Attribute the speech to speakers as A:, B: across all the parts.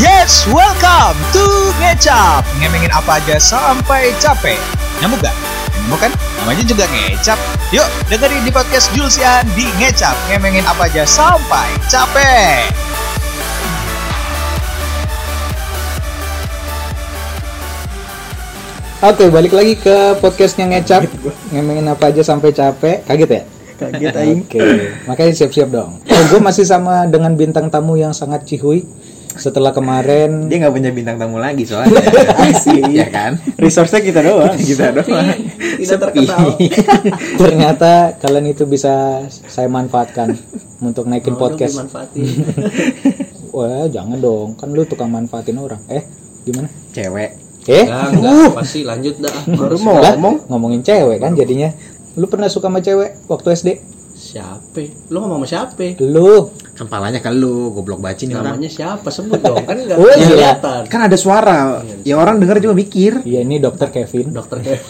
A: Yes, welcome to Ngecap Ngemengin apa aja sampai capek Nyamuk gak? Nyamuk kan? Namanya juga Ngecap Yuk, dengerin di podcast Julsian di Ngecap Ngemengin apa aja sampai capek
B: Oke, balik lagi ke podcastnya ngecap. Ngemengin apa aja sampai capek. Kaget ya?
C: Kaget aing.
B: Oke, makanya siap-siap dong. Oh, gue masih sama dengan bintang tamu yang sangat cihuy. Setelah kemarin
C: Dia nggak punya bintang tamu lagi soalnya.
B: Asik.
C: ya kan?
D: Resource-nya kita doang.
C: Kita doang.
D: Tidak terkenal.
B: ternyata kalian itu bisa saya manfaatkan untuk naikin podcast.
D: Dimanfaatin.
B: Wah, jangan dong. Kan lu tukang manfaatin orang. Eh, gimana?
C: Cewek.
B: Eh,
D: Enggak, enggak, pasti lanjut dah.
C: Baru mau ngomong.
B: ngomongin cewek kan jadinya. Lu pernah suka sama cewek waktu SD?
D: Siapa? Lu ngomong sama siapa?
B: Lu.
C: Kepalanya ke lu, goblok bacin nih orang.
D: Namanya siapa? Sebut dong. Kan enggak
B: Oh, iya.
D: kelihatan.
C: Kan ada suara. Ya orang denger juga mikir.
B: Iya, ini dokter Kevin.
D: Dokter Kevin.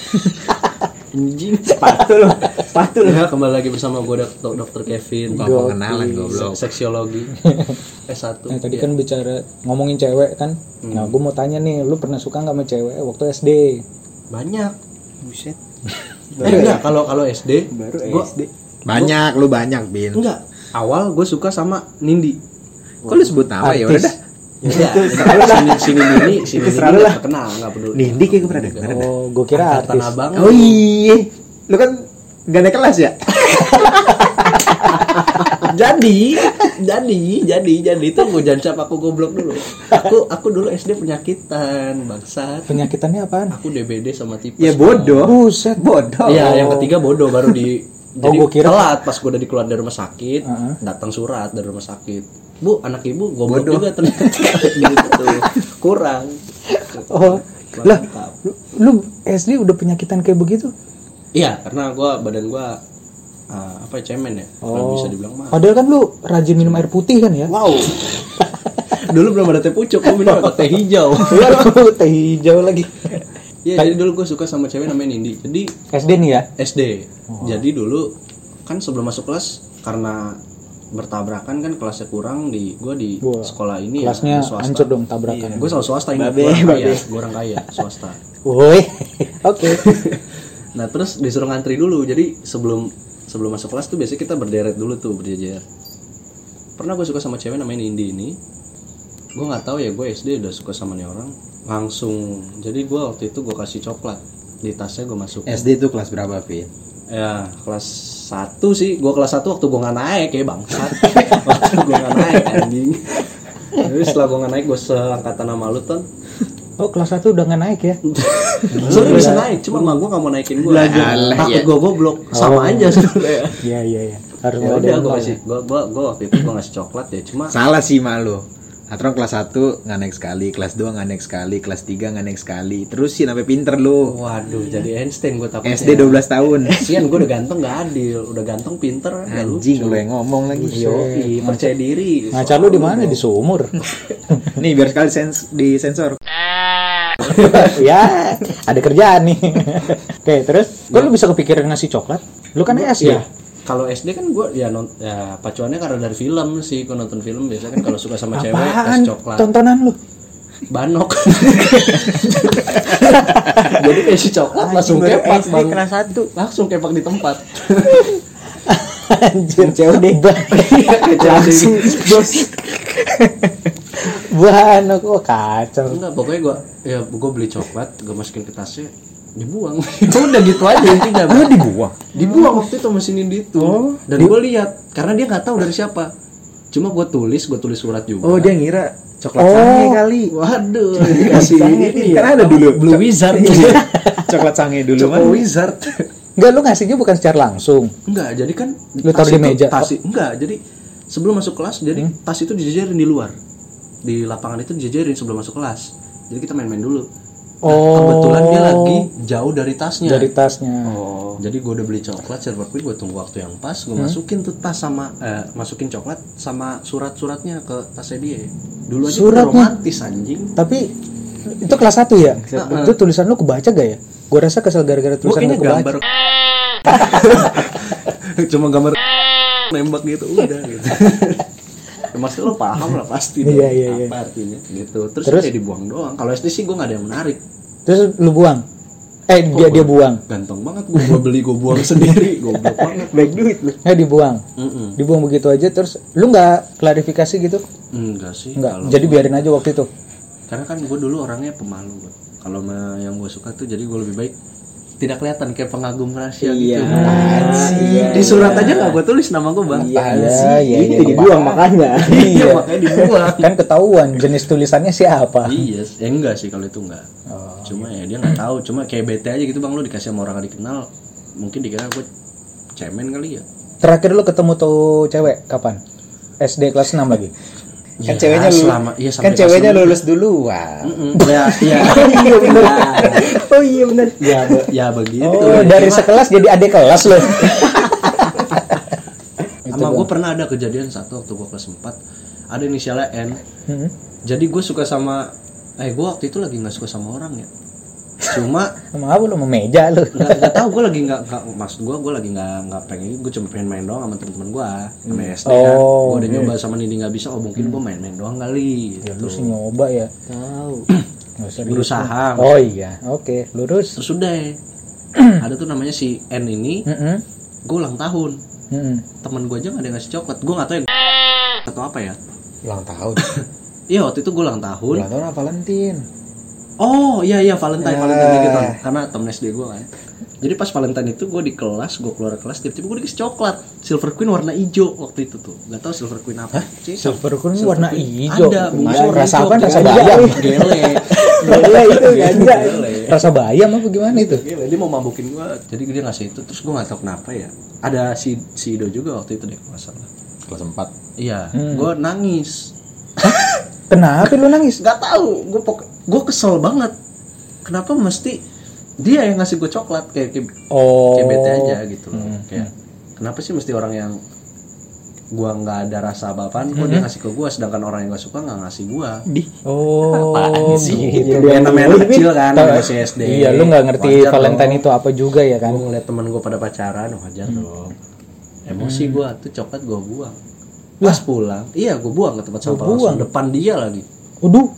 C: Anjing, sepatu lu. Sepatu lu.
D: Ya, kembali lagi bersama gue dok dokter Kevin.
B: Gokil.
C: pengenalan goblok.
D: Se- Seksiologi. S1.
B: Nah, tadi
D: Iya.
B: kan bicara ngomongin cewek kan. Nah, gue mau tanya nih, lu pernah suka nggak sama cewek waktu SD?
D: banyak.
C: Buset.
D: Eh, enggak, kalau kalau SD
C: Baru
D: gua,
C: SD. Banyak, lu banyak, Bin.
D: Enggak. Awal gue suka sama Nindi.
C: Kok lu sebut nama ya udah dah.
D: Ya, sini sini Nindi, sini
C: Terserah
D: Nindi
C: lu
D: nggak terkenal, nggak peduli.
C: Nindi kayak gue pernah denger dah.
B: Oh, gue kira artis.
D: abang.
C: Oh iya. Lu kan gak naik kelas ya?
D: jadi jadi jadi jadi itu gue jangan siapa aku goblok dulu aku aku dulu SD penyakitan bangsat
B: Penyakitannya apaan?
D: aku DBD sama tipes
C: Ya bodoh.
B: Buset.
C: Bodoh.
D: Iya, yang ketiga bodoh baru di
B: Oh,
D: jadi
B: gua kira-
D: telat pas gue udah dikeluar dari rumah sakit
B: Heeh.
D: datang surat dari rumah sakit bu anak ibu goblok
C: Bodoh.
D: juga ternyata gitu kurang
B: Oh, lah, lu, lu SD udah penyakitan kayak begitu?
D: iya karena gue badan gue ah, apa ya, cemen ya kalau bisa dibilang mah
B: Padahal kan lu rajin minum air putih kan ya?
D: wow dulu belum ada teh pucuk gue minum teh hijau
B: Waduh, teh hijau lagi.
D: Iya, jadi dulu gue suka sama cewek namanya Nindi. Jadi
B: SD nih ya?
D: SD. Jadi dulu kan sebelum masuk kelas karena bertabrakan kan kelasnya kurang di gue di
B: Wah,
D: sekolah ini
B: kelasnya
D: ya, swasta.
B: hancur dong tabrakan.
D: Gue selalu swasta ini
C: Babe,
D: gue orang kaya, gue orang kaya swasta.
B: Woi, oke.
D: Nah terus disuruh ngantri dulu. Jadi sebelum sebelum masuk kelas tuh biasanya kita berderet dulu tuh berjejer. Pernah gue suka sama cewek namanya Nindi ini. Gue nggak tahu ya gue SD udah suka sama nih orang. Langsung. Jadi gue waktu itu gue kasih coklat di tasnya gue masuk.
C: SD itu kelas berapa, Vin?
D: Ya kelas 1 sih. Gue kelas 1 waktu gue nggak naik ya bangsat. waktu gue nggak naik anjing. Jadi setelah gue nggak naik gue seangkatan sama lu ton.
B: Oh, kelas 1 udah nggak naik ya?
D: Sebenernya bisa naik, cuma emak gue nggak mau naikin gue.
C: Alah,
D: Takut
C: ya.
D: gue goblok, sama
B: Oh.
D: aja sebenarnya.
B: Iya, iya, iya. Harus
D: ya
B: ada
D: udah
B: yang
D: gue kasih
B: ya.
D: gue gue gue waktu itu gue ngasih coklat ya cuma
C: Salah sih malu. Aturan kelas 1 nggak naik sekali, kelas 2 nggak naik sekali, kelas 3 nggak naik sekali. Terus sih sampai pinter lu.
D: waduh jadi Einstein gue takutnya
C: SD 12 tahun.
D: Sian gue udah ganteng gak adil udah ganteng pinter
C: Anjing lu yang ngomong lagi.
D: Yoi, percaya diri
B: Ngaca lu di mana? Di sumur.
C: Nih biar sekali sens di sensor.
B: ya, ada kerjaan nih. Oke, terus kok lu bisa kepikiran ngasih coklat? Lu kan SD.
D: ya kalau SD kan gue ya, non, ya pacuannya karena dari film sih gue nonton film biasanya kan kalau suka sama cewek
B: Apaan?
D: kasih coklat
B: Tontonan lu.
D: banok jadi kasih coklat langsung kepak bang
C: kelas 1.
D: langsung kepak di tempat
B: Anjir, COD.
D: langsung
B: bos. Bahan kok kacau.
D: enggak pokoknya gue ya gue beli coklat gue masukin ke tasnya dibuang udah gitu aja intinya Bang.
C: dibuang.
D: dibuang waktu itu mesin Nindi itu
B: Oh,
D: dan gue lihat karena dia nggak tahu dari siapa cuma gue tulis gue tulis surat juga
C: Oh, dia ngira coklat
B: Oh.
C: sange kali.
D: waduh dikasih ini
C: Kan ada dulu.
D: Blue Wizard
C: coklat sange dulu mah.
D: Wizard
B: Enggak, lu ngasihnya bukan secara langsung.
D: enggak jadi kan
B: Lu taruh di
D: itu-
B: meja?
D: tas i- enggak jadi sebelum masuk kelas jadi
B: Hmm?
D: tas itu dijejerin di luar di lapangan itu dijejerin sebelum masuk kelas jadi kita main-main dulu Nah,
B: Oh.
D: kebetulan dia lagi jauh dari tasnya
B: Dari tasnya.
D: Oh, jadi gue udah beli coklat silver queen gue tunggu waktu yang pas gue masukin tuh tas sama eh, masukin coklat sama surat-suratnya ke tasnya dia. Dulu aja
B: Suratnya?
D: romantis anjing.
B: Tapi itu kelas 1 ya? Itu tulisan lu kebaca gak ya? Gua rasa kesel gara-gara
D: Gue
B: tulisan lu kebaca.
D: gambar cuma gambar nembak gitu udah gitu. ya, maksud lo paham lah pasti
B: Iya,
D: dong
B: iya, iya.
D: apa artinya gitu terus,
B: Terus?
D: ya dibuang doang kalau SD sih gue nggak ada yang menarik
B: Terus lu buang. Eh dia dia buang.
D: ganteng banget gue gue beli gue buang sendiri goblok banget
C: Baik duit lu.
B: Eh dibuang.
D: Mm-mm.
B: Dibuang begitu aja terus lu nggak klarifikasi gitu?
D: enggak sih
B: Enggak.
D: kalau
B: Jadi biarin aja waktu itu.
D: karena kan gue dulu orangnya pemalu kalau yang gue suka tuh jadi gue lebih baik tidak kelihatan kayak pengagum rahasia
C: Iya.
D: gitu
C: sih?
D: di surat aja nggak gue tulis nama gue bang
C: Iya,
B: Iya, iya,
C: Itu
B: iya.
C: dibuang makanya.
D: iya makanya dibuang
B: Kan ketahuan jenis tulisannya siapa.
D: iya ya enggak sih kalau itu enggak
B: Oh.
D: cuma ya dia nggak tahu cuma kayak bete aja gitu bang lu dikasih sama orang gak dikenal mungkin dikira gue cemen kali ya
B: Terakhir lu ketemu tuh cewek kapan? SD kelas 6 lagi.
C: Kan
D: Ya,
C: ceweknya lu,
D: selama iya
C: kan ceweknya
D: kelas enam.
C: lulus duluan.
D: Mm-mm. ya ya
C: Iya benar. Oh iya benar.
D: ya, be- ya begitu
B: Oh, dari
D: Cuma
B: sekelas jadi adik kelas lo.
D: sama gue pernah ada kejadian satu waktu gue kelas 4 ada inisialnya N
B: Hmm.
D: jadi gue suka sama eh gue waktu itu lagi nggak suka sama orang ya cuma
B: Sama apa lu mau meja lu?
D: nggak nggak tahu gue lagi nggak nggak maksud gue gue lagi nggak nggak pengen gue cuma pengen main doang sama temen-temen gue sama SD kan
B: Oh,
D: gue udah
B: iya.
D: nyoba sama Nindi nggak bisa oh mungkin gue main-main doang kali
B: Ya
D: gitu
B: lu sih nyoba ya.
C: Tahu.
D: Berusaha
B: Oh iya, oke, lurus.
D: terus udah ada tuh namanya si N ini
B: Heeh.
D: gue ulang tahun
B: Heeh.
D: temen gue aja nggak ada yang ngasih coklat gue nggak tahu yang atau apa ya
C: Ulang tahun.
D: iya waktu itu gue ulang tahun
C: Ulang tahun apa Valentine?
D: Oh iya iya Valentine
C: Ya.
D: Valentine gitu karena temen SD gue kan. Jadi pas Valentine itu gue di kelas, gue keluar kelas tiba-tiba gue dikasih coklat Silver Queen warna hijau waktu itu tuh. Gak tau Silver Queen apa sih?
B: Silver Queen
D: Silver
B: warna
D: Queen.
B: hijau.
D: Ada,
B: Nah,
D: bungkusnya warna
B: rasa
D: hijau.
B: apa? Rasa
D: Gele.
B: bayam.
D: Gele.
C: Gele itu ganja.
D: Gele.
B: Rasa bayam apa gimana itu?
D: Gele. Dia mau mabukin gue, jadi dia ngasih itu terus gue gak tau kenapa ya. Ada si si Ido juga waktu itu deh kalau nggak salah.
C: Kelas 4.
D: Iya,
B: Hmm.
D: gue nangis.
B: Kenapa lu nangis?
D: Gak tahu, gue pok gue kesel banget. Kenapa mesti dia yang ngasih gue coklat kayak kayak
B: Oh.
D: kayak bete aja gitu loh
B: Hmm.
D: kayak kenapa sih mesti orang yang gua nggak ada rasa apa-apaan kok dia ngasih ke gua sedangkan orang yang gak suka nggak ngasih gua
C: Di.
B: Oh,
C: Apaan sih?
B: gitu.
D: ya namanya anak kecil kan masih SD
B: Iya, lu nggak ngerti
D: Wajar
B: Valentine
D: dong.
B: itu apa juga ya kan?
D: gua ngeliat temen gua pada pacaran wajar dong emosi gua tuh coklat gua buang pas pulang iya gua buang ke tempat sampah
B: buang?
D: langsung depan dia lagi.
B: Waduh,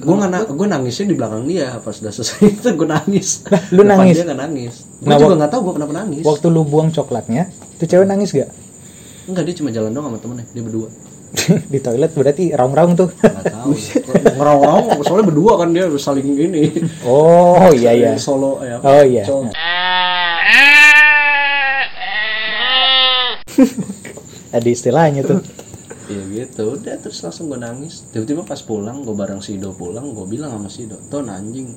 D: gua nggak gua nangisnya di belakang dia pas udah selesai itu gua nangis.
B: Lu
D: Depan
B: nangis?
D: dia nggak nangis. Gua
B: Nah,
D: juga nggak tahu gua kenapa nangis.
B: waktu lu buang coklatnya, tuh cewek nangis gak?
D: enggak dia cuma jalan doang sama temennya dia berdua.
B: Di toilet berarti raung-raung tuh.
D: nggak tahu. Ngerong-ngerong soalnya berdua kan dia saling ini.
B: Oh, iya iya.
D: solo ya.
B: Oh iya. Ada istilahnya tuh.
D: Iya gitu. Udah terus langsung gue nangis. Tiba-tiba pas pulang gue bareng Sido pulang gue bilang sama Sido ton anjing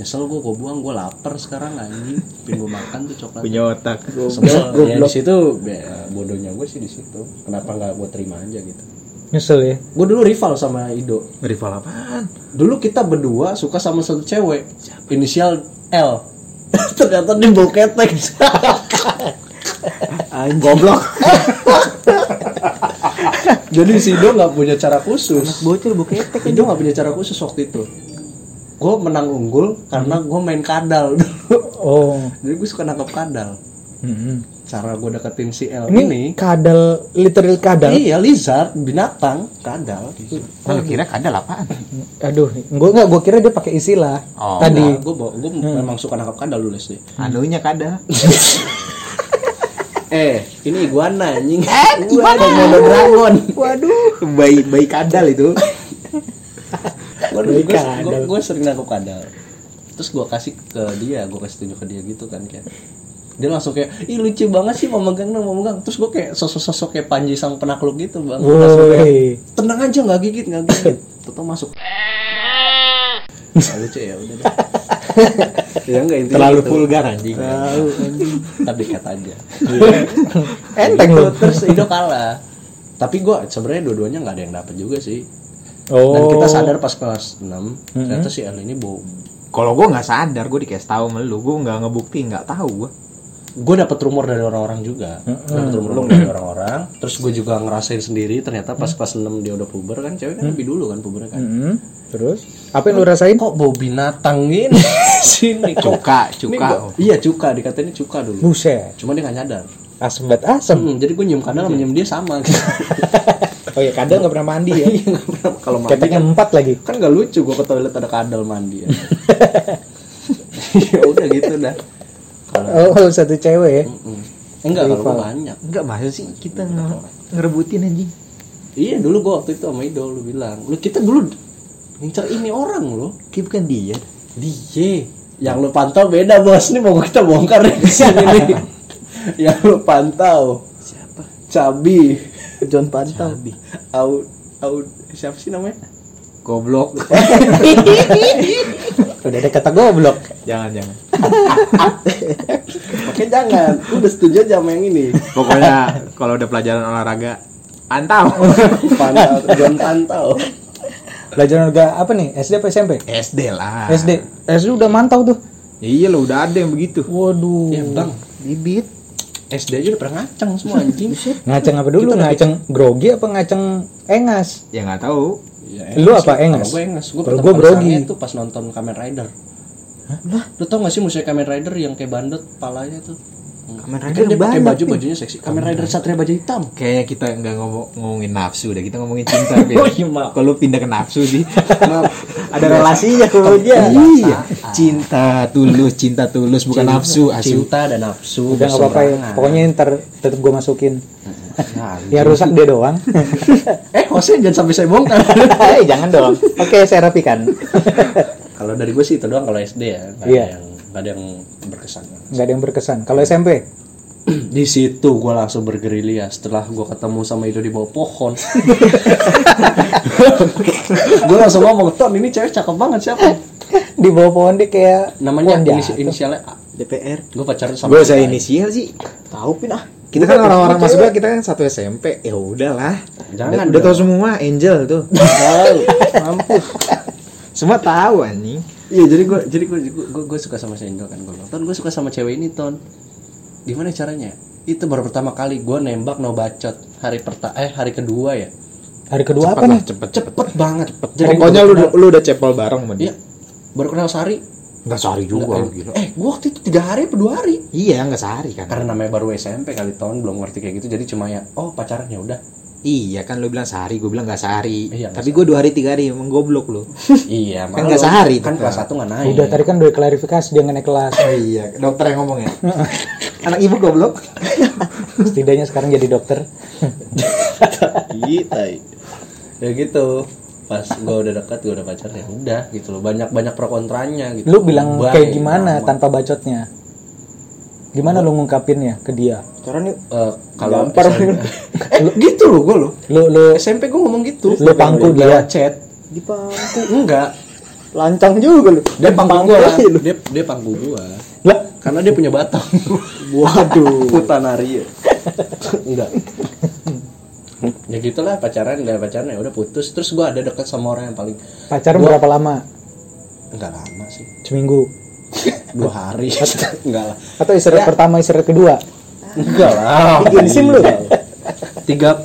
D: nyesel gue gue buang gue lapar sekarang anjing. Pengen gue makan tuh coklat.
C: Punya otak.
D: Sebel, ya di situ ya, bodohnya gue sih di situ. Kenapa nggak gue terima aja gitu.
B: Nyesel ya.
D: gue dulu rival sama Ido.
C: Rival apaan?
D: dulu kita berdua suka sama satu cewek inisial L. Ternyata dia bau ketek
C: Goblok.
D: jadi si Ido nggak punya cara khusus
C: Bocil buketek.
D: Ido nggak punya cara khusus waktu itu gue menang unggul karena gue main kadal dulu
B: Oh.
D: jadi gue suka nangkap kadal
B: Mm-mm.
D: cara gue deketin si L
B: Ini,
D: ini,
B: kadal, literal kadal.
D: iya lizard binatang kadal
C: Oh, kira kadal apaan?
B: Aduh, gua enggak gua kira dia pakai istilah.
C: Oh,
B: Tadi.
D: gue gue memang suka nangkap kadal dulu sih
C: Anunya kadal.
D: eh ini iguana anjing.
C: Eh, iguana.
D: komodo dragon.
C: Waduh. Bayi bayi kadal itu.
B: kadal.
D: gue sering nangkep kadal. Terus gue kasih ke dia gue kasih tunjuk ke dia gitu kan kayak. Dia langsung kayak ih lucu banget sih mau megang dong mau megang. Terus gue kayak sosok-sosok kayak Panji sang penakluk gitu bang. Langsung kayak tenang aja nggak gigit nggak gigit. Tetap masuk. Nggak lucu ya udah deh ya enggak intinya
C: Terlalu
D: gitu.
C: vulgar anjing.
D: tahu anjing. Ntar dikat aja.
B: Enteng
D: Gitu,
B: lu.
D: terus Ido kalah. Tapi gue sebenarnya dua-duanya nggak ada yang dapet juga sih.
B: Oh.
D: dan kita sadar pas kelas 6 ternyata si L ini bau.
C: Kalau gue nggak sadar, gue dikasih tahu sama lu, gue nggak ngebukti, nggak tahu gue.
D: gue dapet rumor dari orang-orang juga. Dapet rumor dari orang-orang. Terus gue juga ngerasain sendiri ternyata pas kelas 6 dia udah puber kan cewek kan lebih dulu kan pubernya kan.
B: Mm-mm. Terus apa yang lu rasain?
D: kok bau binatang gini sini
C: Cuka,
D: Ini
C: cuka.
D: gua- iya cuka dikatain cuka dulu
B: Buset.
D: cuma dia nggak nyadar
B: Asem banget asem.
D: Hmm, jadi gue nyium kadang sama nyium dia sama gitu.
B: Oh ya kadal nggak pernah mandi ya.
D: Iya, nggak pernah. kalau mandi kan,
B: empat lagi.
D: kan gak lucu gua ke toilet ada kadal mandi ya. ya udah gitu dah. Kalau
B: Oh satu cewek ya.
D: Mm-mm. enggak kalau gua
B: Rival.
D: banyak.
C: Enggak masa sih kita nge- ngerebutin anjing.
D: Iya dulu gua waktu itu sama Ido lu bilang, lu kita dulu ngincar ini orang lo.
C: Kayak bukan dia.
D: Dia yang lu pantau beda bos ini mau kita bongkar nih di sini nih. yang lu pantau
C: Siapa?
D: Cabi,
B: John Pantau.
D: Au, Au, siapa sih namanya?
C: Goblok.
B: Udah ada kata goblok.
C: jangan jangan.
D: Oke jangan, udah setuju aja sama yang ini.
C: Pokoknya kalau udah pelajaran olahraga pantau.
D: Pantau, John pantau.
B: Pelajaran juga apa nih? SD apa SMP?
C: SD lah.
B: SD. SD udah mantau tuh.
C: Iya lo udah ada yang begitu.
B: Waduh.
D: Ya bang,
C: Bibit.
D: SD aja udah pernah ngacang semua anjing.
B: Ngaceng apa dulu? Ngaceng grogi apa ngaceng engas?
C: Ya nggak tahu.
D: Ya,
B: Lu apa, engas?
D: Gue engas, gue kali
B: grogi.
D: tuh pas nonton Kamen Rider. Lah, lu tau gak sih musuhnya Kamen Rider yang kayak bandot palanya tuh?
C: Kamen Rider
D: dia pakai
C: banyak,
D: baju
C: Pin.
D: bajunya seksi. Kamen Rider Satria Baja Hitam.
C: Kayaknya kita nggak ngomong ngomongin nafsu deh, kita ngomongin cinta.
D: Oh, iya, maaf.
C: Kalau pindah ke nafsu sih.
D: Maaf.
C: ada relasinya kalau dia.
D: Iya.
C: Cinta tulus, cinta tulus bukan nafsu, asu.
D: Cinta dan nafsu.
B: Udah nggak apa-apa ya. Pokoknya ntar tetep gue masukin.
D: Nah,
B: Ya rusak dia doang.
D: eh, hostnya jangan sampai saya bongkar.
B: Eh jangan dong. Oke saya rapikan.
D: kalau dari gue sih itu doang kalau SD ya.
B: Iya.
D: yang nggak ada yang berkesan.
B: Nggak ada yang berkesan. Kalau SMP?
D: Di situ gue langsung bergerilya setelah gue ketemu sama Ido di bawah pohon. gue langsung ngomong, Ton ini cewek cakep banget siapa?
B: Di bawah pohon dia kayak
D: Namanya inisi- inisialnya A.
C: DPR.
D: Gue pacaran sama
C: Gue usah
D: dia.
C: inisial sih.
B: Tahu pin ah.
C: Kita kan orang-orang masuk kita kan satu SMP. Ya udahlah.
D: Jangan
C: Udah, udah tahu semua Angel tuh.
D: Tahu, mampus.
C: semua tahu anjing.
D: Iya jadi gue jadi gue gue suka sama si kan gue bilang Ton gue suka sama cewek ini Ton. Gimana caranya? Itu baru pertama kali gue nembak no bacot hari perta eh hari kedua ya.
B: Hari kedua apa
C: Cepet lah,
B: nih?
C: cepet.
D: cepet. banget.
C: Pokoknya lu lu udah cepol bareng sama dia.
D: baru kenal sehari.
C: Enggak sehari juga
D: eh,
C: lu gila.
D: eh gue waktu itu tiga hari apa dua hari?
C: Iya, enggak sehari kan.
D: karena namanya baru SMP kali tahun belum ngerti kayak gitu. Jadi cuma ya oh pacaran ya udah
C: Iya kan lu bilang sehari, gue bilang nggak sehari.
D: Iya,
C: Tapi gue dua hari tiga hari emang goblok lu.
D: iya
C: Kan nggak sehari
D: kan kelas satu nggak naik
B: Udah tadi kan udah klarifikasi dia naik kelas.
C: Oh iya, dokter yang ngomong ya. Anak ibu goblok.
B: Setidaknya sekarang jadi dokter.
D: Gitu. ya gitu pas gue udah dekat gue udah pacaran ya udah gitu loh banyak banyak pro kontranya gitu
B: Lu bilang
D: Baik,
B: kayak gimana tanpa bacotnya? Gimana lu ngungkapinnya ke dia?
D: Eh, kalau
B: Gampar.
D: SMP eh gitu loh gue loh.
B: Lu lu
D: SMP gue ngomong gitu.
B: Lu pangku dia?
D: chat. Di pangku. Enggak.
B: Lancang juga lu.
D: dia pangku gua. dia dia pangku gua.
B: Lah,
D: karena dia punya batang.
B: Waduh.
D: putanari ya. Enggak. Ya gitulah pacaran udah pacaran ya udah putus. Terus gua ada dekat sama orang yang paling
B: Pacaran
D: Gua-
B: berapa lama?
D: enggak lama sih.
B: Seminggu.
D: Dua hari. Enggak lah.
B: Atau istirahat pertama, istirahat kedua?
D: enggak lah.
B: Bikin sim lu.
D: tiga.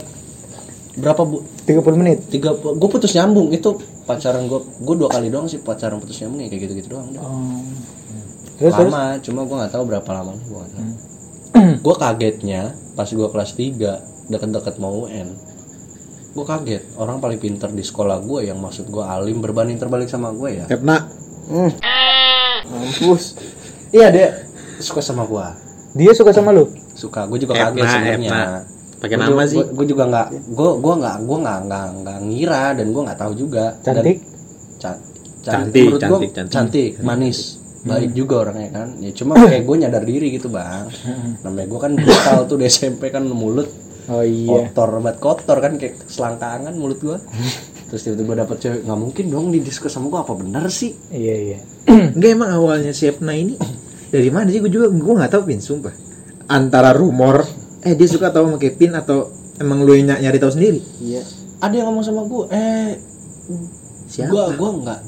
D: Berapa bu?
B: 30 menit.
D: tiga gue putus nyambung. Itu pacaran gue gue dua kali doang sih pacaran putus nyambung ya kayak gitu gitu doang. Udah.
B: Oh. Terus terus?
D: Lama cuma gue nggak tahu berapa lamanya gue tahu. Gue kagetnya pas gue kelas 3 deket-deket mau UN gue kaget. Orang paling pinter di sekolah gue yang maksud gue alim berbanding terbalik sama gue ya.
C: Kepna.
D: Mampus iya dia suka sama gue
B: dia suka sama lu?
D: suka gue juga kaget sebenarnya.
C: Pakai
D: Gua
C: nama
D: juga-
C: sih.
D: gua- gua juga nggak gue gue nggak gue nggak nggak nggak ngira dan gue nggak tahu juga Dan-
B: Cantik?
D: Ca-
C: Cantik,
D: menurut gua
C: cantik, cantik.
D: cantik, manis, baik juga orangnya kan. Ya cuma kayak gue nyadar diri gitu bang. Namanya gue kan brutal tuh di SMP kan mulut
B: Oh iya.
D: kotor banget kotor kan kayak selangkangan mulut gue. Terus tiba-tiba dapet cewek nggak mungkin dong di diskus sama gue apa bener sih?
B: Iya iya.
C: Enggak emang awalnya si Epna ini dari mana sih gue juga gue nggak tahu pin sumpah. Antara rumor eh dia suka tahu sama Kevin atau emang lu yang ny- nyari tahu sendiri?
D: Iya. Ada yang ngomong sama gue, eh
C: Siapa?
D: gue gue nggak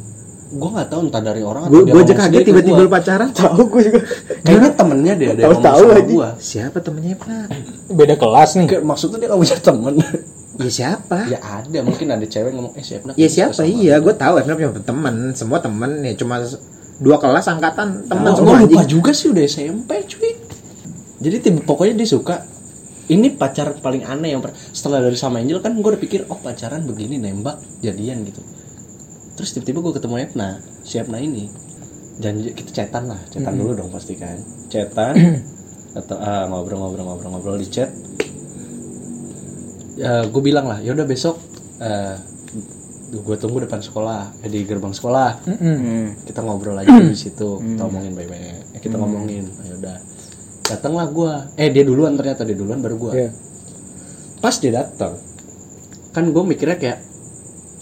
D: gue nggak tahu entah dari orang
C: Gue
D: dia
C: gue aja kaget tiba-tiba
D: gua.
C: lu pacaran.
B: Tahu gue juga.
D: Kayaknya temennya dia ada yang ngomong
B: Tahu-tahu
D: sama
B: aja.
D: gue.
C: Siapa temennya Epna?
B: Beda kelas nih.
D: Maksudnya dia gak punya temen.
C: Ya siapa?
D: ya ada. Mungkin ada cewek ngomong eh siapa
C: Ya siapa? Iya, gue tahu Epna punya temen, semua temen ya cuma dua kelas angkatan temen
D: Temen
C: semua
D: gue lupa juga sih udah SMP cuy. Jadi tiba, pokoknya dia suka. Ini pacaran paling aneh yang setelah dari sama Angel kan gue udah pikir oh pacaran begini nembak jadian gitu. Terus tiba-tiba gue ketemu Epna si Epna ini. Janji kita chatan lah chatan dulu dong pasti kan. Chatan atau ah, ngobrol-ngobrol-ngobrol-ngobrol di chat ya gue bilang lah yaudah besok eh gue tunggu depan sekolah eh, di gerbang sekolah.
B: Mm-mm.
D: kita ngobrol lagi di situ kita omongin baik-baik. Eh, kita ngomongin ayo udah. Datanglah gue eh dia duluan ternyata dia duluan baru gue
B: Iya.
D: pas dia datang kan gue mikirnya kayak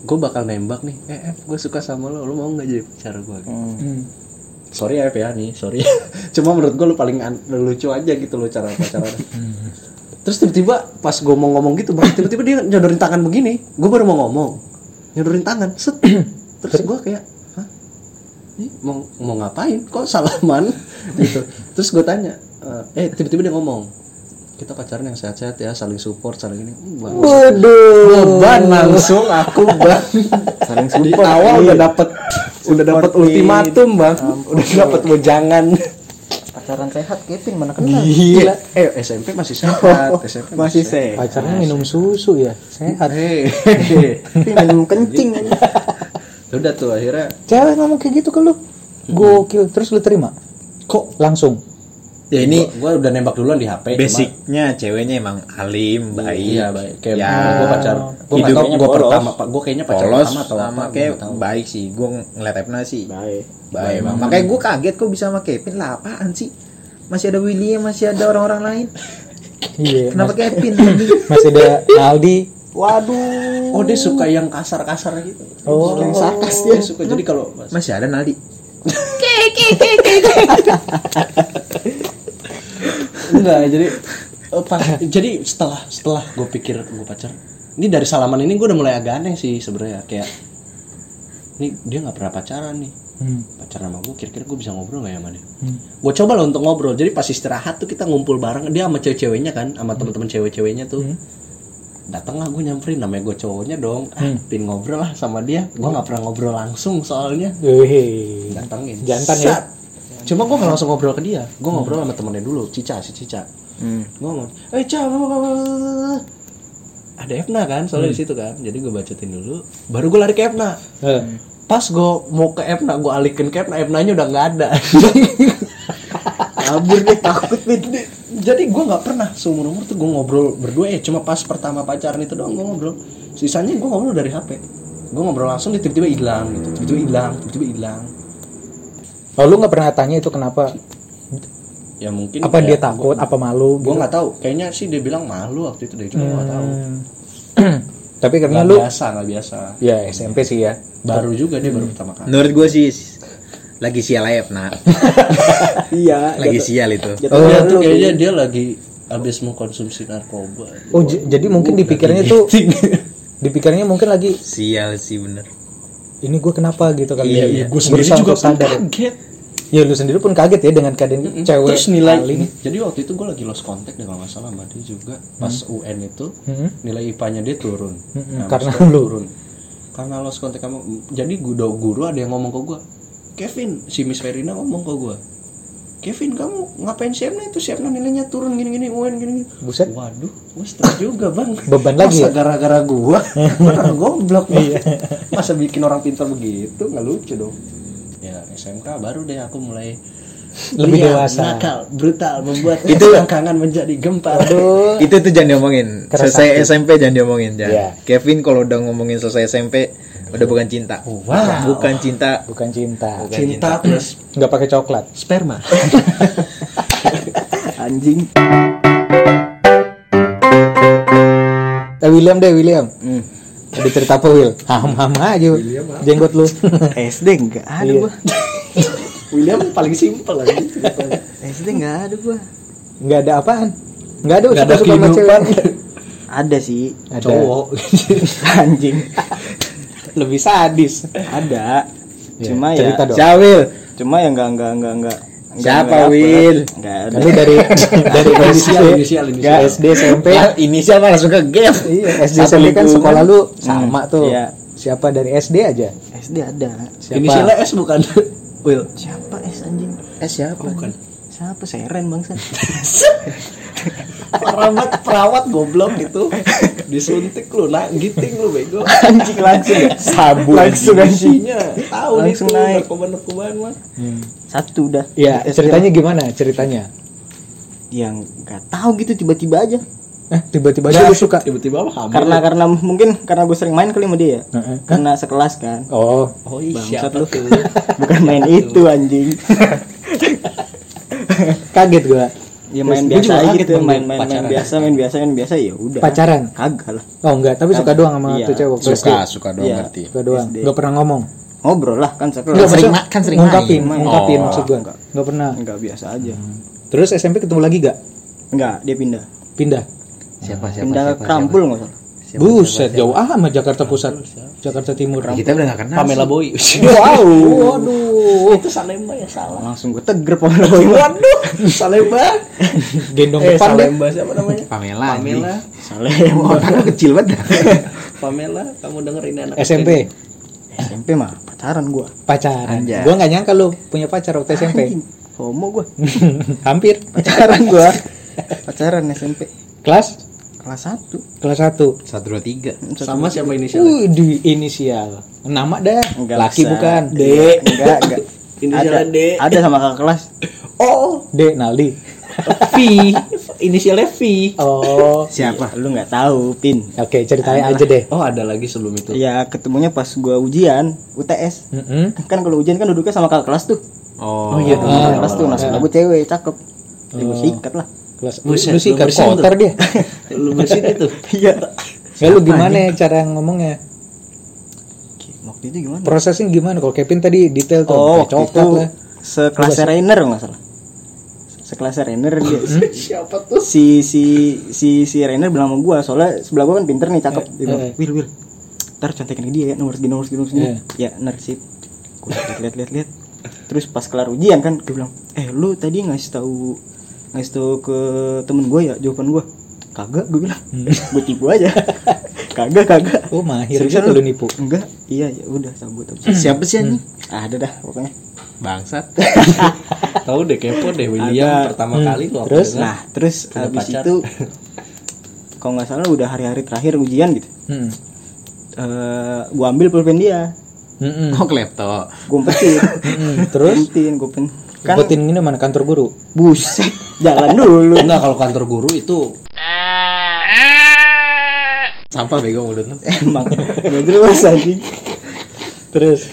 D: gue bakal nembak nih. Eh F gue suka sama lo lo mau nggak jadi pacar gue
B: Mm.
D: sorry ya F ya nih. Sorry. Cuma menurut gue lo paling an- lucu aja gitu lo cara pacaran terus tiba-tiba pas gue mau ngomong gitu bang tiba-tiba dia nyodorin tangan begini. Gue baru mau ngomong nyodorin tangan set. Terus gue kayak hah? Ini mau mau ngapain? Kok salaman? Gitu. Terus gue tanya eh eh, tiba-tiba dia ngomong kita pacaran yang sehat-sehat ya saling support saling ini. Bang,
B: Waduh.
D: beban langsung aku bang
C: Saling
D: di
C: support.
D: awal
C: Iya.
D: udah dapet udah dapet ultimatum bang. Udah dapet wejangan
C: Pacaran sehat Kevin mana kenal.
D: gila eh SMP masih sehat SMP
C: Masih sehat.
B: Pacarnya minum susu ya. Sehat.
D: Hei,
C: Tapi minum kencing aja.
D: udah tuh akhirnya
B: Cewek ngomong kayak gitu ke lu. Gokil. Terus lu terima? Kok langsung?
C: Ya ini
D: gua, gua udah nembak duluan di HP
C: basicnya ceweknya emang alim,
D: cuma,
C: baik.
D: iya baik kayak
C: Ya,
D: gua pacar gua nggak tahu
C: hidupnya
D: gua
C: polos.
D: pertama pak gua kayaknya pacar
C: Polos
D: pertama atau apa
C: sama
D: gua
C: kayak baik sih. Gue ngeliat Epna sih.
E: Baik.
C: Baik, Bang. Makanya gue kaget kok bisa sama Kevin lah apaan sih? Masih ada William, masih ada orang-orang lain.
B: Iya.
C: Kenapa Kevin?
B: Masih ada Aldi.
E: Waduh.
D: oh dia suka yang kasar-kasar gitu
B: Oh.
D: yang sarkas dia suka jadi kalau
C: masih ada Naldi.
D: enggak jadi eh, pas jadi setelah setelah gue pikir gue pacar ini dari salaman ini gue udah mulai agak aneh sih sebenarnya kayak ini dia nggak pernah pacaran nih
B: Hmm.
D: pacaran sama gue kira-kira gue bisa ngobrol nggak ya sama dia
B: Hmm.
D: gue coba lah untuk ngobrol jadi pas istirahat tuh kita ngumpul bareng dia sama cewek-ceweknya kan sama teman-teman cewek-ceweknya tuh
B: Hmm.
D: datang lah gue nyamperin namanya gue cowoknya dong ah,
B: Hmm.
D: pin ngobrol lah sama dia gue nggak pernah ngobrol langsung soalnya
B: Wih.
D: datangin
B: Jantan ya?
D: Sat. Cuma gue nggak langsung ngobrol ke dia. Gue ngobrol sama temennya dulu Cica si Cica.
C: Hmm.
D: ngomong eh Ca ada Evna kan soalnya di situ kan. Jadi gue bacotin dulu baru gue lari ke Evna
B: Eh.
D: pas gue mau ke Evna gue alikin ke Evna Evnanya udah nggak ada.
E: Kabur deh takut nih.
D: jadi gue nggak pernah seumur umur tuh gue ngobrol berdua ya. Cuma pas pertama pacaran itu doang gue ngobrol. Sisanya gue ngobrol dari HP gue ngobrol langsung dia tiba-tiba hilang gitu tiba-tiba hilang tiba-tiba hilang
B: Oh, lu nggak pernah tanya itu kenapa?
D: ya mungkin
B: Apa dia takut? Apa malu?
D: gue
B: gitu?
D: nggak tahu kayaknya sih dia bilang malu waktu itu deh cuma gue nggak tahu
B: Hmm. Tapi karena
D: nggak
B: lu
D: biasa nggak biasa
B: ya SMP sih ya.
D: baru juga dia baru pertama kali
C: Menurut gue sih lagi sial aja Epna.
E: Iya.
C: Lagi
E: jatuh-
C: sial itu.
E: jatuh
B: Oh,
D: dia tuh kayaknya dia lagi habis mengkonsumsi narkoba
B: Oh, j- jadi mungkin dipikirnya tuh dipikirnya mungkin lagi
C: Sial sih bener.
B: Ini gue kenapa gitu kali
C: Iya,
B: ya.
C: iya,
D: gue sendiri
B: Berusaha
D: juga
B: sadar.
D: kaget
B: Ya lu sendiri pun kaget ya dengan keadaan cewek
D: terus nilai
B: paling.
D: jadi waktu itu gue lagi lost contact deh kalau nggak salah sama dia juga pas UN itu
B: Hmm.
D: nilai IPA-nya dia turun
B: Mm-mm,
D: Nah,
B: karena lu.
D: turun karena lost contact kamu jadi guru guru ada yang ngomong ke gue Kevin si Miss Verina ngomong ke gue Kevin kamu ngapain siapnya itu siapnya nilainya turun gini gini UN gini gini
B: Buset.
D: waduh gue stres juga bang
B: Beban lagi
D: masa
B: ya?
D: gara-gara gua orang goblok bang masa bikin orang pintar begitu nggak lucu dong ya SMK baru deh aku mulai
B: Lebih
D: liar,
B: dewasa.
D: nakal brutal membuat
C: Itu-
D: selangkangan menjadi gempar.
C: Itu tuh jangan diomongin.
B: Keras
C: Selesai
B: hati.
C: SMP jangan diomongin. Jangan.
B: Iya.
C: Kevin kalau udah ngomongin selesai SMP udah bukan cinta.
D: Wow.
C: Bukan cinta.
B: Bukan cinta.
C: Bukan
D: cinta plus
B: Nggak pakai coklat.
D: sperma
E: Anjing.
B: Eh William deh William. Ada cerita apa Will? Ham ham aja jenggot lu.
E: SD enggak ada
B: Iya.
E: gua.
D: William paling simpel lagi
E: SD enggak ada gua.
B: Nggak ada apaan? Nggak ada
D: Nggak ada
B: sama cewek.
E: Ada sih.
B: Ada.
D: cowok
E: Anjing.
B: Lebih sadis.
E: Ada.
B: Ya,
E: Cuma ya
B: cerita dong.
C: Siawil.
E: cuma yang enggak enggak enggak enggak.
C: Siapa, Will?
E: Enggak ada.
B: Dari dari
D: inisial inisial
B: nggak,
D: inisial
B: SD SMP
C: Ya, inisial mah langsung ke game.
B: Iya, SD SMP kan sekolah lu sama tuh.
E: Iya.
B: Siapa dari SD aja?
E: SD ada.
B: Siapa?
D: inisialnya S bukan Will
E: Siapa S anjing?
C: Eh siapa?
D: bukan
E: Siapa Seren bangsa?
D: parah banget perawat goblok itu disuntik lu nah giting lu bego
E: Anjing langsung. Sabu. Langsung anjing.
D: isinya tahu nih
E: Langsung
D: tuh
E: naik.
D: narkoba narkobaan mah
E: Satu udah.
B: Ya, ceritanya gimana? Ceritanya?
E: yang nggak tahu gitu tiba-tiba aja.
B: Eh, tiba-tiba aja lu suka.
D: tiba-tiba lu hamil
E: Karena karena mungkin karena gue sering main kali sama dia. ya.
B: Heeh.
E: Karena sekelas kan.
B: Oh,
D: oh iya
E: lu. Bukan main itu anjing.
B: kaget gua.
E: Ya main biasa aja gitu, main main, main
D: pacaran.
E: biasa, main biasa, main biasa ya udah.
B: Pacaran?
E: Kagak lah.
B: Oh, enggak, tapi suka doang sama
E: Iya.
B: tuh cewek.
A: Suka, suka doang
E: Iya.
A: ngerti.
B: Suka doang.
E: SD.
B: Enggak pernah ngomong.
E: Ngobrol lah kan
A: sering
B: maksudnya
A: ma- kan sering
B: ngungkapin,
A: main.
B: ngungkapin
A: Oh.
B: maksud gua. Enggak pernah.
E: Enggak biasa aja.
B: Terus SMP ketemu lagi gak?
E: Enggak, dia pindah.
B: Pindah.
D: siapa siapa
E: Pindah
D: siapa,
E: ke Krampul enggak salah.
D: Siapa,
B: Buset, jauh amat Jakarta Pusat. Jakarta Timur.
A: Kita udah gak kenal.
D: Pamela Boy
B: Wow, waduh.
D: itu Salemba ya salah
E: Langsung gue teger Pamela Boy.
D: waduh Salemba
B: Gendong
D: eh
B: depan deh.
D: Salemba siapa namanya
A: Pamela.
D: Pamela
E: Salem.
A: Otak lu kecil banget.
D: Pamela kamu dengerin anak
B: SMP
E: SMP mah pacaran gua.
B: pacaran.
A: Anjay.
B: Gua nggak nyangka lu punya pacar waktu SMP.
E: Anjing, Homo gua.
B: Hampir.
E: Pacaran gua. Pacaran SMP.
B: Kelas
E: Kelas 1.
B: kelas 1.
A: Satu dua tiga.
D: sama siapa inisialnya
B: Uh, di inisial. Nama dah.
E: Enggak
B: Laki
E: usah.
B: bukan.
E: D. Enggak, enggak.
D: Inisialnya
E: ada,
D: D.
E: Ada sama kakak kelas.
D: oh
B: D Naldi.
D: V inisialnya V
B: Oh.
E: Siapa? Lu nggak tahu, Pin.
B: Oke, ceritain aja deh.
D: oh ada lagi sebelum itu
E: Ya ketemunya pas gua ujian UTS.
B: Mm-mm.
E: Kan kalau ujian kan duduknya sama kakak kelas tuh.
A: Oh,
D: iya,
E: Kakak
B: Ah,
E: kelas tuh, nah sebelah gua cewek, cakep. Jadi gua sikat lah.
B: Kelas
D: Buset,
B: lu sih
D: lu bersin
B: kotor
D: tuh.
B: dia.
D: lu bersin itu
E: Iya.
B: Ya lu gimana cara ngomongnya?
E: Waktu itu gimana?
B: Prosesnya gimana? Kalau Kevin tadi detail tuh,
E: Oh, waktu
B: coklat
E: itu
B: lah.
E: sekelas Rainer nggak salah. Sekelas Rainer dia.
D: siapa tuh
E: si si si si Rainer bilang sama gua soalnya sebelah gua kan pinter nih cakep dia bilang
B: eh.
E: Will Will ntar contekin dia ya nomor segini nomor segini nomor segini
B: Eh.
E: ya benar sip gua lihat lihat lihat lihat terus pas kelar ujian kan dia bilang eh lu tadi ngasih tahu ngasih tahu ke temen gua ya jawaban gua kagak gua bilang gua tipu aja kagak kagak
B: Oh, mahir
E: Seriusan
B: lu nipu.
E: enggak iya ya udah cabut
A: Siapa sih anjing?
E: Ah, ada dah pokoknya
A: Bangsat.
D: tahu deh kepo deh William
E: Ada.
D: pertama kali lo
B: Terus?
E: nah terus
D: Punya
E: habis
D: pacar.
E: itu kalau nggak salah udah hari-hari terakhir ujian gitu
B: Hmm.
E: eh gua ambil pulpen dia
B: Mm-mm.
A: Oh, klepto.
E: gua umpetin
B: Mm-mm. Terus
E: umpetin gua pen kan
B: Umpetin ini mana kantor guru?
E: buset jalan dulu
D: enggak kalau kantor guru itu
A: Sampah bego mulut lu.
E: emang gak jelas anjing terus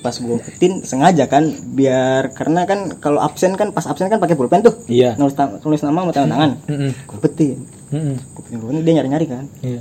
E: pas gua umpetin sengaja kan biar karena kan kalau absen kan pas absen kan pakai pulpen tuh
B: Iya.
E: nulis tulis nama sama tanda tangan
B: Mm-mm.
E: gua umpetin
B: Mm-mm.
E: gua umpetin pulpen dia nyari-nyari kan
B: Iya.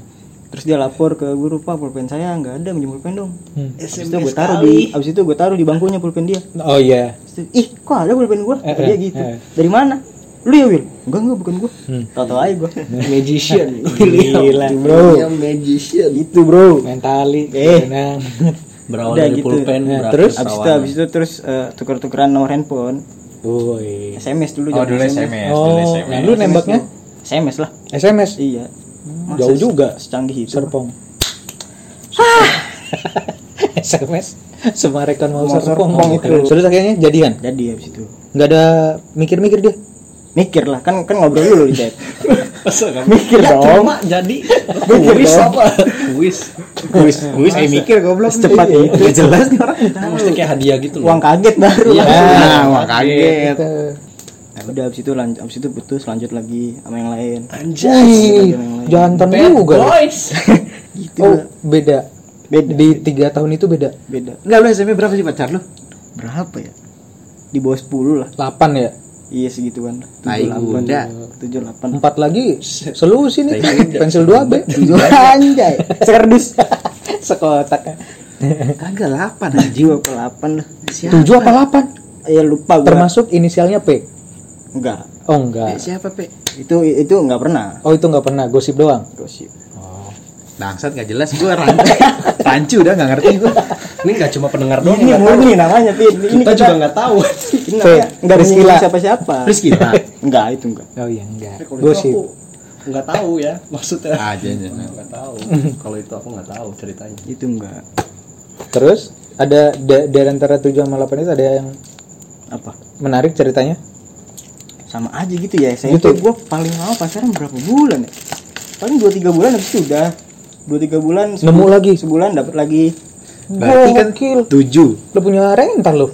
E: Terus dia lapor ke guru pak pulpen saya nggak ada minjem pulpen dong
B: Hmm.
E: abis itu gue taruh di abis itu gue taruh di bangkunya pulpen dia
B: Oh iya.
E: Dia, ih kok ada pulpen gua
B: Eh,
E: dia
B: eh,
E: gitu
B: eh.
E: dari mana lu ya Will enggak enggak bukan gua
B: Hmm.
E: tau tau aja gua
D: magician
B: Gila.
E: bro
D: magician
E: itu bro
B: Mentali.
E: Eh.
D: Berawal
E: Udah
D: dari
E: gitu.
D: pulpen
B: Nah,
D: berakhir
B: terus?
E: abis itu abis itu terus eh, tuker-tukeran nomor handphone
B: Woi.
E: SMS dulu
A: Oh, dulu SMS,
B: Oh,
A: dulu
B: nah
A: SMS.
B: lu nembaknya
E: SMS lah
B: SMS
E: iya
B: jauh juga.
E: secanggih itu
B: Serpong. SMS Semarekan mau
E: Mau
B: serpong.
E: serpong itu.
B: Terus akhirnya jadian.
E: jadi abis itu
B: Nggak ada mikir-mikir dia.
E: mikir lah kan kan ngobrol dulu di chat
D: kan?
E: mikir
D: ya
E: dong
D: cuma jadi kuis apa kuis
A: Kuis, kuis eh mikir goblok.
E: Itu.
A: Gak jelas nih orang.
D: mesti kayak hadiah gitu loh
E: uang kaget baru
D: Iya.
A: Nah, wah kaget.
B: Gitu.
E: Udah abis itu lanjut abis itu putus lanjut lagi sama yang lain
D: anjay
B: jantan juga.
D: boys
E: gitu
B: Oh, beda.
E: beda
B: Di tiga tahun itu beda.
E: beda
A: Enggak lu SMP berapa sih pacar lu?
E: berapa ya di bawah 10 lah
B: 8 ya.
E: iya
A: Tai kuda.
E: tujuh delapan
B: Empat lagi selusin nih. Pensil 2B.
E: tujuh anjay sekerdus
B: Sekotak.
A: Kagak 8 anjing.
E: dua ke delapan lah
B: 7 apa 8?
E: ya lupa gua
B: Termasuk inisialnya P.
E: enggak
B: Oh enggak.
A: Siapa, Pe?
E: itu itu enggak pernah
B: Oh itu enggak pernah gosip doang.
E: gosip
A: Bangsat gak jelas gua rancu. rancu udah gak ngerti gua.
D: ini nggak cuma pendengar doang
E: ini
D: nggak
E: murni namanya Pin ini
D: kita juga nggak tahu
E: ini namanya enggak
B: Rizky
E: menyinggung
B: lah.
E: siapa siapa
A: Rizky lah.
E: enggak itu enggak
B: Oh iya enggak.
D: Itu
B: Gosip.
D: aku nggak tahu ya maksudnya
A: Aja aja.
D: nggak tahu kalau itu aku nggak tahu ceritanya
E: itu enggak
B: Terus ada da- dari antara 7 sama 8 itu ada yang
E: apa
B: menarik ceritanya?
E: Sama aja gitu ya SMP
B: Gitu.
E: gue paling lama pacaran berapa bulan ya paling dua tiga bulan habis itu udah dua tiga bulan
B: Nemu lagi?
E: sebulan dapat lagi
C: Berarti kan
B: Gokil.
C: tujuh.
B: Lu punya rental lu.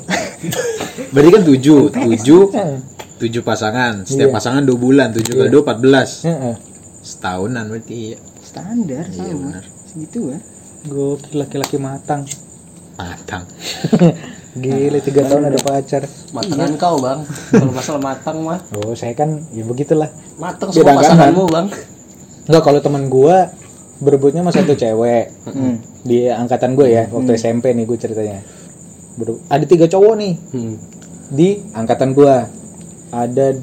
C: Berarti kan tujuh, tujuh,
B: Heeh.
C: tujuh pasangan. Setiap
B: Iya.
C: pasangan dua bulan, tujuh kali
B: Iya.
C: dua empat belas.
B: Heeh.
C: Setahunan berarti.
E: standar
C: Iya,
E: sama
C: benar.
E: segitu kan
B: Gokil laki-laki matang.
C: Matang.
B: Gila tiga tahun ada pacar.
D: Matangan kau bang. Kalau masalah matang mah.
B: Oh saya kan ya begitulah.
D: Matang semua pasanganmu bang.
B: Enggak kalau teman gua berebutnya sama satu cewek
E: Hmm.
B: di angkatan gue ya waktu SMP nih gue ceritanya. Ber- ada tiga cowok nih
D: Hmm.
B: di angkatan gua. Ada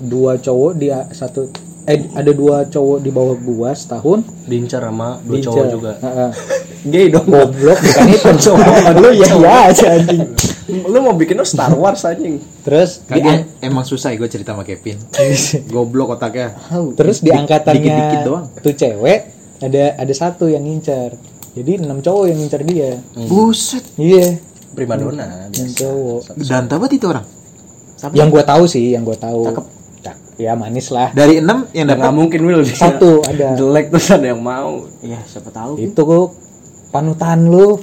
B: dua cowok di satu eh ada dua cowok di bawah gua setahun
D: Diincar sama dua cowok juga.
B: Heeh.
E: gay dong
B: Goblok bukan itu cowok.
E: lu ya ya aja anjing
D: Lu mau bikin lu Star Wars anjing.
B: Terus di
C: Kagak emang susah gue cerita sama Kevin. Goblok otaknya.
B: Terus di angkatannya
C: dikit-dikit doang.
B: tuh cewek ada ada satu yang ngincar. Jadi enam cowok yang ngincar dia.
C: Buset.
B: Iya,
D: Primadona.
B: enam cowok.
C: Dan tabat itu orang.
B: Yang gua tahu sih, yang gua tahu. Cakep. Ya manis lah.
C: Dari enam yang
D: Nggak
C: dapat
D: mungkin Will.
B: Satu ada.
D: Jelek terus ada yang mau.
E: ya siapa tahu
B: Itu kok panutan lu.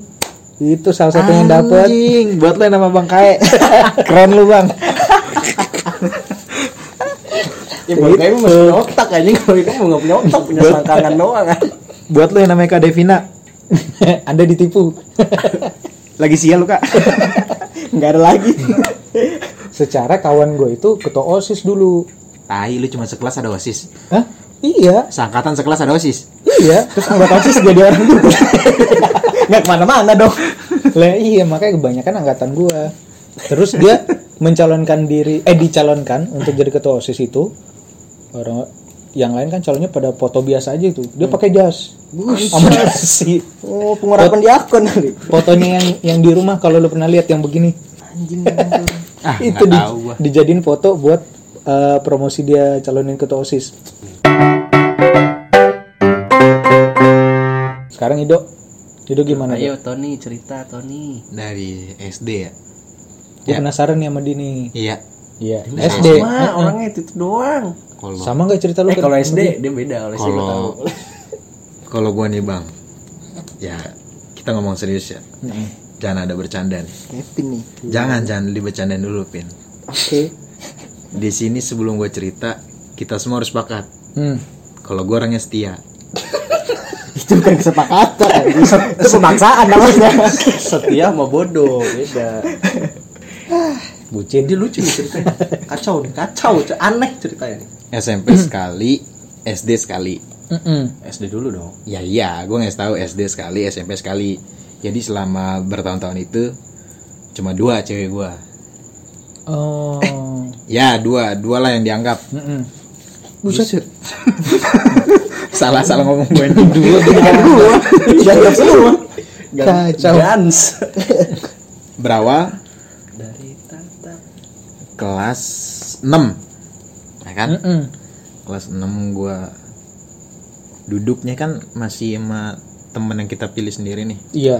B: Itu salah satu yang dapet.
C: Anjing, buat lo yang nama Bang Kae.
B: Keren lu, Bang.
D: Ya buat kayak masih punya otak anjing kalau itu mau nggak punya otak punya selangkangan doang kan.
C: buat lo yang namanya Kak Devina.
B: Anda ditipu.
C: Lagi sial lu, Kak.
E: nggak ada lagi
B: Secara kawan gue itu ketua OSIS dulu.
C: Tai lu cuma sekelas ada OSIS.
B: Hah? Iya,
C: Seangkatan sekelas ada OSIS.
B: iya. Terus anggota OSIS jadi orang dulu.
E: nggak ke mana-mana dong
B: lah iya makanya kebanyakan angkatan gua terus dia mencalonkan diri eh dicalonkan untuk jadi ketua osis itu orang yang lain kan calonnya pada foto biasa aja itu dia pakai jas sama
E: oh pengurapan di akun kali
B: fotonya yang yang di rumah kalau lu pernah lihat yang begini
E: anjing
C: Ah,
B: itu di,
C: tahu
B: dijadiin foto buat eh, promosi dia calonin ketua osis sekarang Ido Ido gimana
D: Ayo
B: Ido?
D: Tony cerita Tony.
C: Dari SD ya.
B: Gue
C: Ya.
B: penasaran nih sama Dini
C: Iya.
B: Iya, SD.
D: Sama orangnya itu, itu doang.
C: Kalau
B: Sama nggak cerita lu?
D: Eh
B: ke-
D: kalau SD
B: dia?
D: dia beda kalau SD tahu.
C: kalau kalau gua nih, Bang. Ya, kita ngomong serius ya.
B: Mm-mm.
C: Jangan ada bercanda nih.
E: Kevin nih
C: Jangan jangan dibercandain dulu, Pin.
E: oke
C: Di sini sebelum gue cerita, kita semua harus sepakat.
B: Hmm.
C: Kalau gue orangnya setia.
E: itu bukan kesepakatan anjing. itu pemaksaan namanya
D: Setia sama bodoh beda.
B: Bucin.
D: Dia lucu nih ceritanya. Kacau nih, kacau, aneh ceritanya nih.
C: SMP sekali, SD sekali.
B: Mm-mm.
D: SD dulu dong.
C: Ya iya, gue nggak tahu SD sekali, SMP sekali. Jadi selama bertahun-tahun itu cuma dua cewek gue.
B: Oh.
C: Ya dua, dua lah yang dianggap. Buset. salah salah ngomong gue ini.
B: Dua gua.
E: dianggap semua
B: Kacau.
D: Gans.
C: Berawal
D: Dari tatap.
C: kelas 6 ya kan?
B: Mm-mm.
C: Kelas 6 gue duduknya kan masih sama temen yang kita pilih sendiri nih.
B: Iya.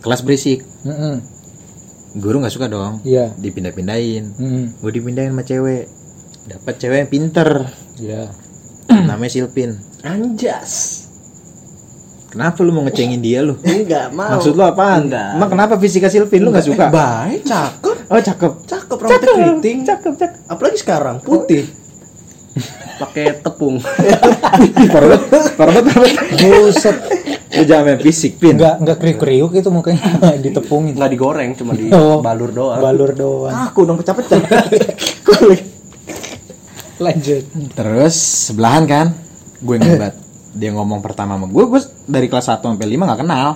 C: Kelas berisik.
B: Mm-mm.
C: Guru nggak suka dong.
B: Iya.
C: Dipindah-pindahin.
B: Mm-mm.
C: Gue dipindahin sama cewek. Dapat cewek yang pinter.
B: Iya.
C: Namanya Silpin.
D: Anjas.
C: Kenapa lu mau ngecengin dia lu?
D: Enggak mau.
C: Maksud lu apaan?
D: Enggak.
C: Emang kenapa fisika Silvin lu nggak suka?
D: Baik, cakep.
C: Oh cakep.
D: Cakep rambutnya keriting.
C: Cakep cakep.
D: Apalagi sekarang putih. Pakai tepung.
C: Parah banget, parah banget.
B: Buset.
C: Lu jangan main fisik pin.
B: Enggak enggak kriuk-kriuk itu mukanya ditepungin.
D: Enggak digoreng, cuma di
B: Oh.
D: balur doang.
B: Balur doang.
E: aku dong pecah-pecah
B: Lanjut.
C: Terus sebelahan kan, gue ngebat. Dia ngomong pertama sama gue, gue dari kelas 1 sampai 5 gak kenal.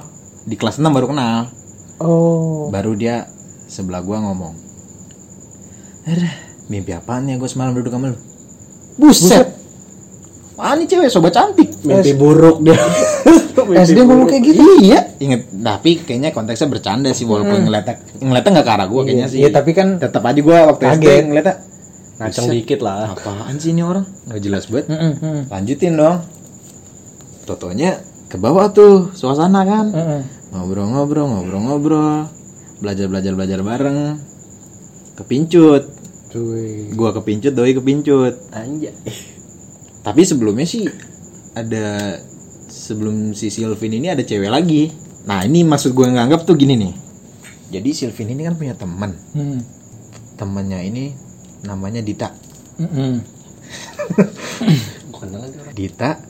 C: Di kelas 6 baru kenal.
B: Oh.
C: Baru dia sebelah gue ngomong. Aduh, mimpi apaan ya gue semalam duduk sama lu? Buset. Wah ini cewek sobat cantik.
D: Mimpi buruk dia.
B: SD ngomong kayak gitu.
C: Iya. Ingat, tapi kayaknya konteksnya bercanda sih walaupun ngeliatnya ngeliatnya nggak ke arah gue kayaknya sih.
B: Iya, tapi kan
C: tetap aja gue waktu SD ngeliatnya
D: Ngaceng dikit lah.
C: apaan sih ini orang? Nggak jelas banget.
B: Mm-mm, mm.
C: Lanjutin dong. Totonya ke bawah tuh suasana kan.
B: Mm-mm.
C: Ngobrol-ngobrol, ngobrol-ngobrol. Belajar-belajar belajar bareng. Kepincut.
B: Cuy.
C: Gua kepincut, doi kepincut.
D: Anjay.
C: Tapi sebelumnya sih ada sebelum si Sylvin ini ada cewek lagi. Nah ini maksud gue nganggap tuh gini nih. Jadi Sylvin ini kan punya teman.
B: Hmm.
C: Temannya ini namanya Dita. Dita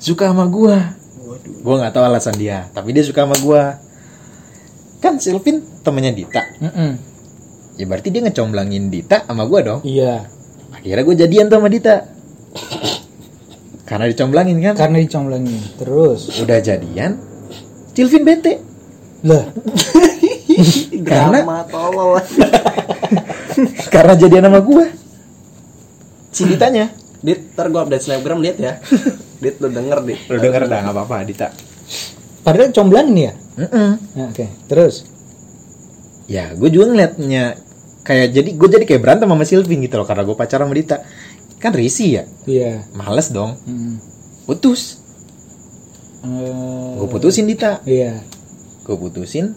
C: suka sama gua. Gua nggak tahu alasan dia, tapi dia suka sama gua. Kan Sylvin temannya Dita.
B: Mm-mm.
C: Ya berarti dia ngecomblangin Dita sama gua dong.
B: Iya.
C: Akhirnya gue jadian tuh sama Dita. Karena dicomblangin kan.
B: Karena dicomblangin. Terus.
C: Udah jadian, Sylvin bete.
B: Lah.
C: Karena
D: Drama tolol.
C: karena jadian sama gua. Si Ditanya.
D: Dit, ntar gua update snapgram lihat ya. Dit lu denger dit.
C: Lu denger dah nggak apa-apa Dita.
B: Padahal comblangin ya?
C: Mm-mm.
B: Nah, Oke. Terus.
C: Ya gue juga ngeliatnya kayak jadi gue jadi kayak berantem sama Sylvin gitu loh karena gue pacaran sama Dita. Kan risih ya,
B: Iya.
C: males dong.
B: Mm.
C: Putus.
B: Eh,
C: Gue putusin Dita.
B: Iya.
C: Gue putusin.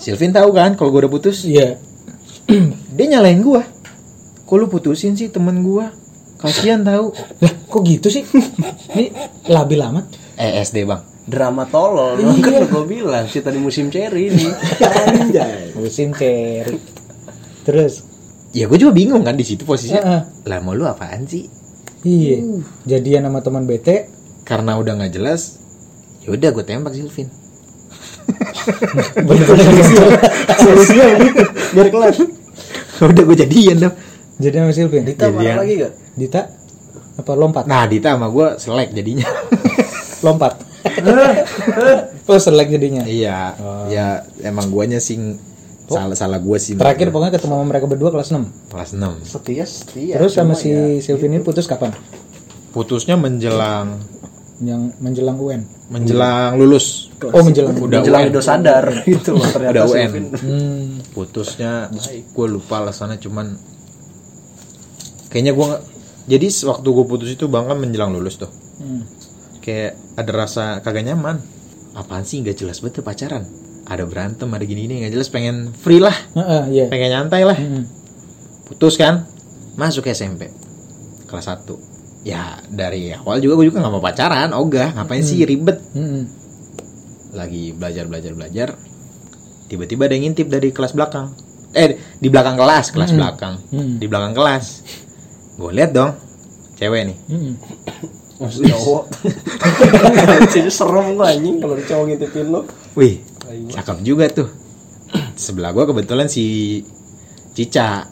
C: Sylvin tahu kan kalau gue udah putus.
B: Iya.
C: Dia nyalain gue. Kok lu putusin sih temen gue? Kasian tahu.
B: Lah, kok gitu sih? Ini labil amat.
C: Eh SD bang.
D: Drama tolol. Lu kan gua bilang cerita di musim cherry ini.
C: Anjay.
B: Musim cherry. Terus.
C: Ya gue juga bingung kan di situ posisinya.
B: Heeh.
C: Lah mau lu apaan sih?
B: Iya. Jadian sama teman bete.
C: Karena udah nggak jelas. Ya udah gue tembak.
B: Bener-bener gitu.
C: Solusinya begitu. Biar kelar. udah gue jadian dong.
B: Jadian sama Sylvin.
D: Dita
C: Jadian.
D: marah lagi gak?
B: Dita apa lompat?
C: Nah Dita sama gue selek jadinya.
B: Lompat. oh, selek jadinya.
C: iya. Ya emang guanya sing salah salah gue sih.
B: Terakhir pokoknya ketemu sama mereka berdua kelas 6.
C: kelas 6.
D: Setia setia.
B: Terus sama si
D: ya,
B: Sylvin ini putus kapan?
C: Putusnya menjelang
B: Yang menjelang UN.
C: menjelang lulus.
B: Oh, menjelang.
C: Udah
D: menjelang
C: UN.
D: udah sadar gitu loh ternyata
C: Udah UN.
B: Hmm.
C: Putusnya gue lupa alasannya cuman kayaknya gue jadi waktu gue putus itu bang kan menjelang lulus tuh
B: Hmm.
C: kayak ada rasa kagak nyaman apaan sih nggak jelas betul pacaran ada berantem ada gini gini nggak jelas pengen free lah
B: Heeh, iya.
C: pengen nyantai lah
B: Mm-mm.
C: putus kan masuk SMP kelas 1 ya dari awal juga gue juga nggak mau pacaran ogah ngapain sih ribet
B: Mm-mm.
C: lagi belajar belajar belajar tiba-tiba ada yang ngintip dari kelas belakang eh di belakang kelas kelas belakang
B: Mm.
C: di belakang kelas gue lihat dong cewek nih
B: Mm-mm.
D: Masih cowok. Jadi serem gua anjing kalau cowok ngintipin lu.
C: wih cakep juga tuh. Sebelah gue kebetulan si Cica.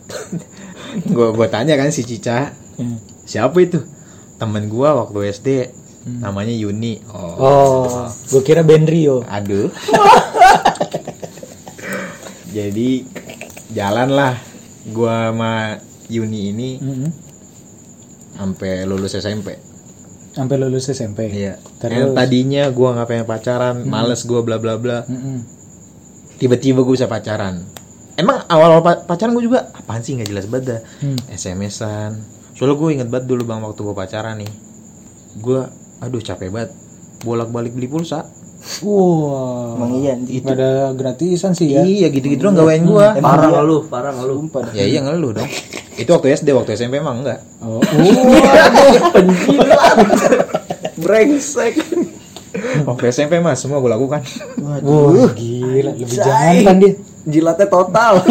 C: Gue gue tanya kan si Cica
B: Hmm.
C: siapa itu? Temen gue waktu SD namanya Yuni. Oh,
B: Oh, gue kira Benrio.
C: aduh. Jadi jalan lah gue sama Yuni ini
B: Mm-mm.
C: sampai lulus SMP
B: Sampai lulus SMP.
C: Iya.
B: Terus?
C: Yang tadinya gua nggak pengen pacaran, males gua bla bla bla.
B: Mm-mm.
C: Tiba-tiba gue bisa pacaran. Emang awal-awal pa- pacaran gue juga apaan sih nggak jelas banget dah.
B: Hmm.
C: SMS-an. Soalnya gue inget banget dulu bang waktu gue pacaran nih. Gue, aduh capek banget. Bolak-balik beli pulsa.
B: Wah.
E: Emang iya.
C: Itu.
B: Pada gratisan sih ya.
C: Iya gitu-gitu dong gawain gue.
D: Parah nggak lu, parah nggak lu.
E: Sumpah dah.
C: Ya iya ngeluh dong. Itu waktu SD, waktu SMP emang enggak.
B: Oh,
D: Brengsek.
C: Waktu SMP mah semua gue lakukan.
B: Wah, gila, lebih jantan dia.
D: Jilatnya total.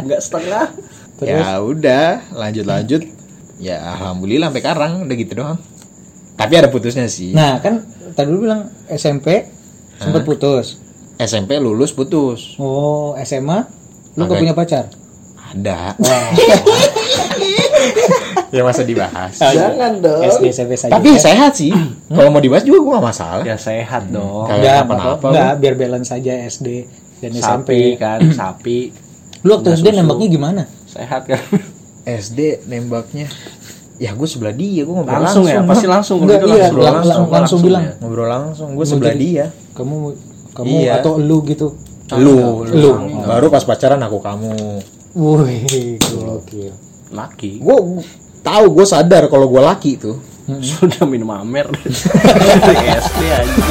D: Enggak setengah.
C: Ya udah, lanjut-lanjut. Ya alhamdulillah sampai sekarang udah gitu doang. Tapi ada putusnya sih.
B: Nah, kan tadi lu bilang SMP sempat putus.
C: SMP lulus putus.
B: Oh, SMA lu gak punya pacar?
C: Ada. ya masa dibahas.
D: Jangan dong.
B: SD SMP saja.
C: Tapi sehat sih. Kalau mau dibahas juga gue gak masalah.
D: Ya sehat dong.
C: Kayak
B: enggak,
C: kenapa-napa,
B: enggak, biar balance saja SD dan
D: Sapi
B: SMP.
D: kan, sapi.
B: Lu waktu SD
D: susu.
B: nembaknya gimana?
D: Sehat kan.
C: SD nembaknya. Ya gue sebelah dia, gue ngobrol
D: Langsung, ya, pasti langsung.
B: Enggak,
D: gitu
B: iya,
D: langsung,
B: lang-
D: langsung,
B: lang- langsung bilang.
D: ya.
C: Ngobrol langsung, gue sebelah
B: jadi-
C: dia.
B: Kamu kamu
C: Iya.
B: atau lu gitu.
C: Lu,
B: Lu.
C: Baru pas pacaran aku kamu.
B: Wih, gokil.
D: Laki.
C: Gue tahu, gue sadar kalau gue laki tuh.
D: Sudah minum amer. SD aja.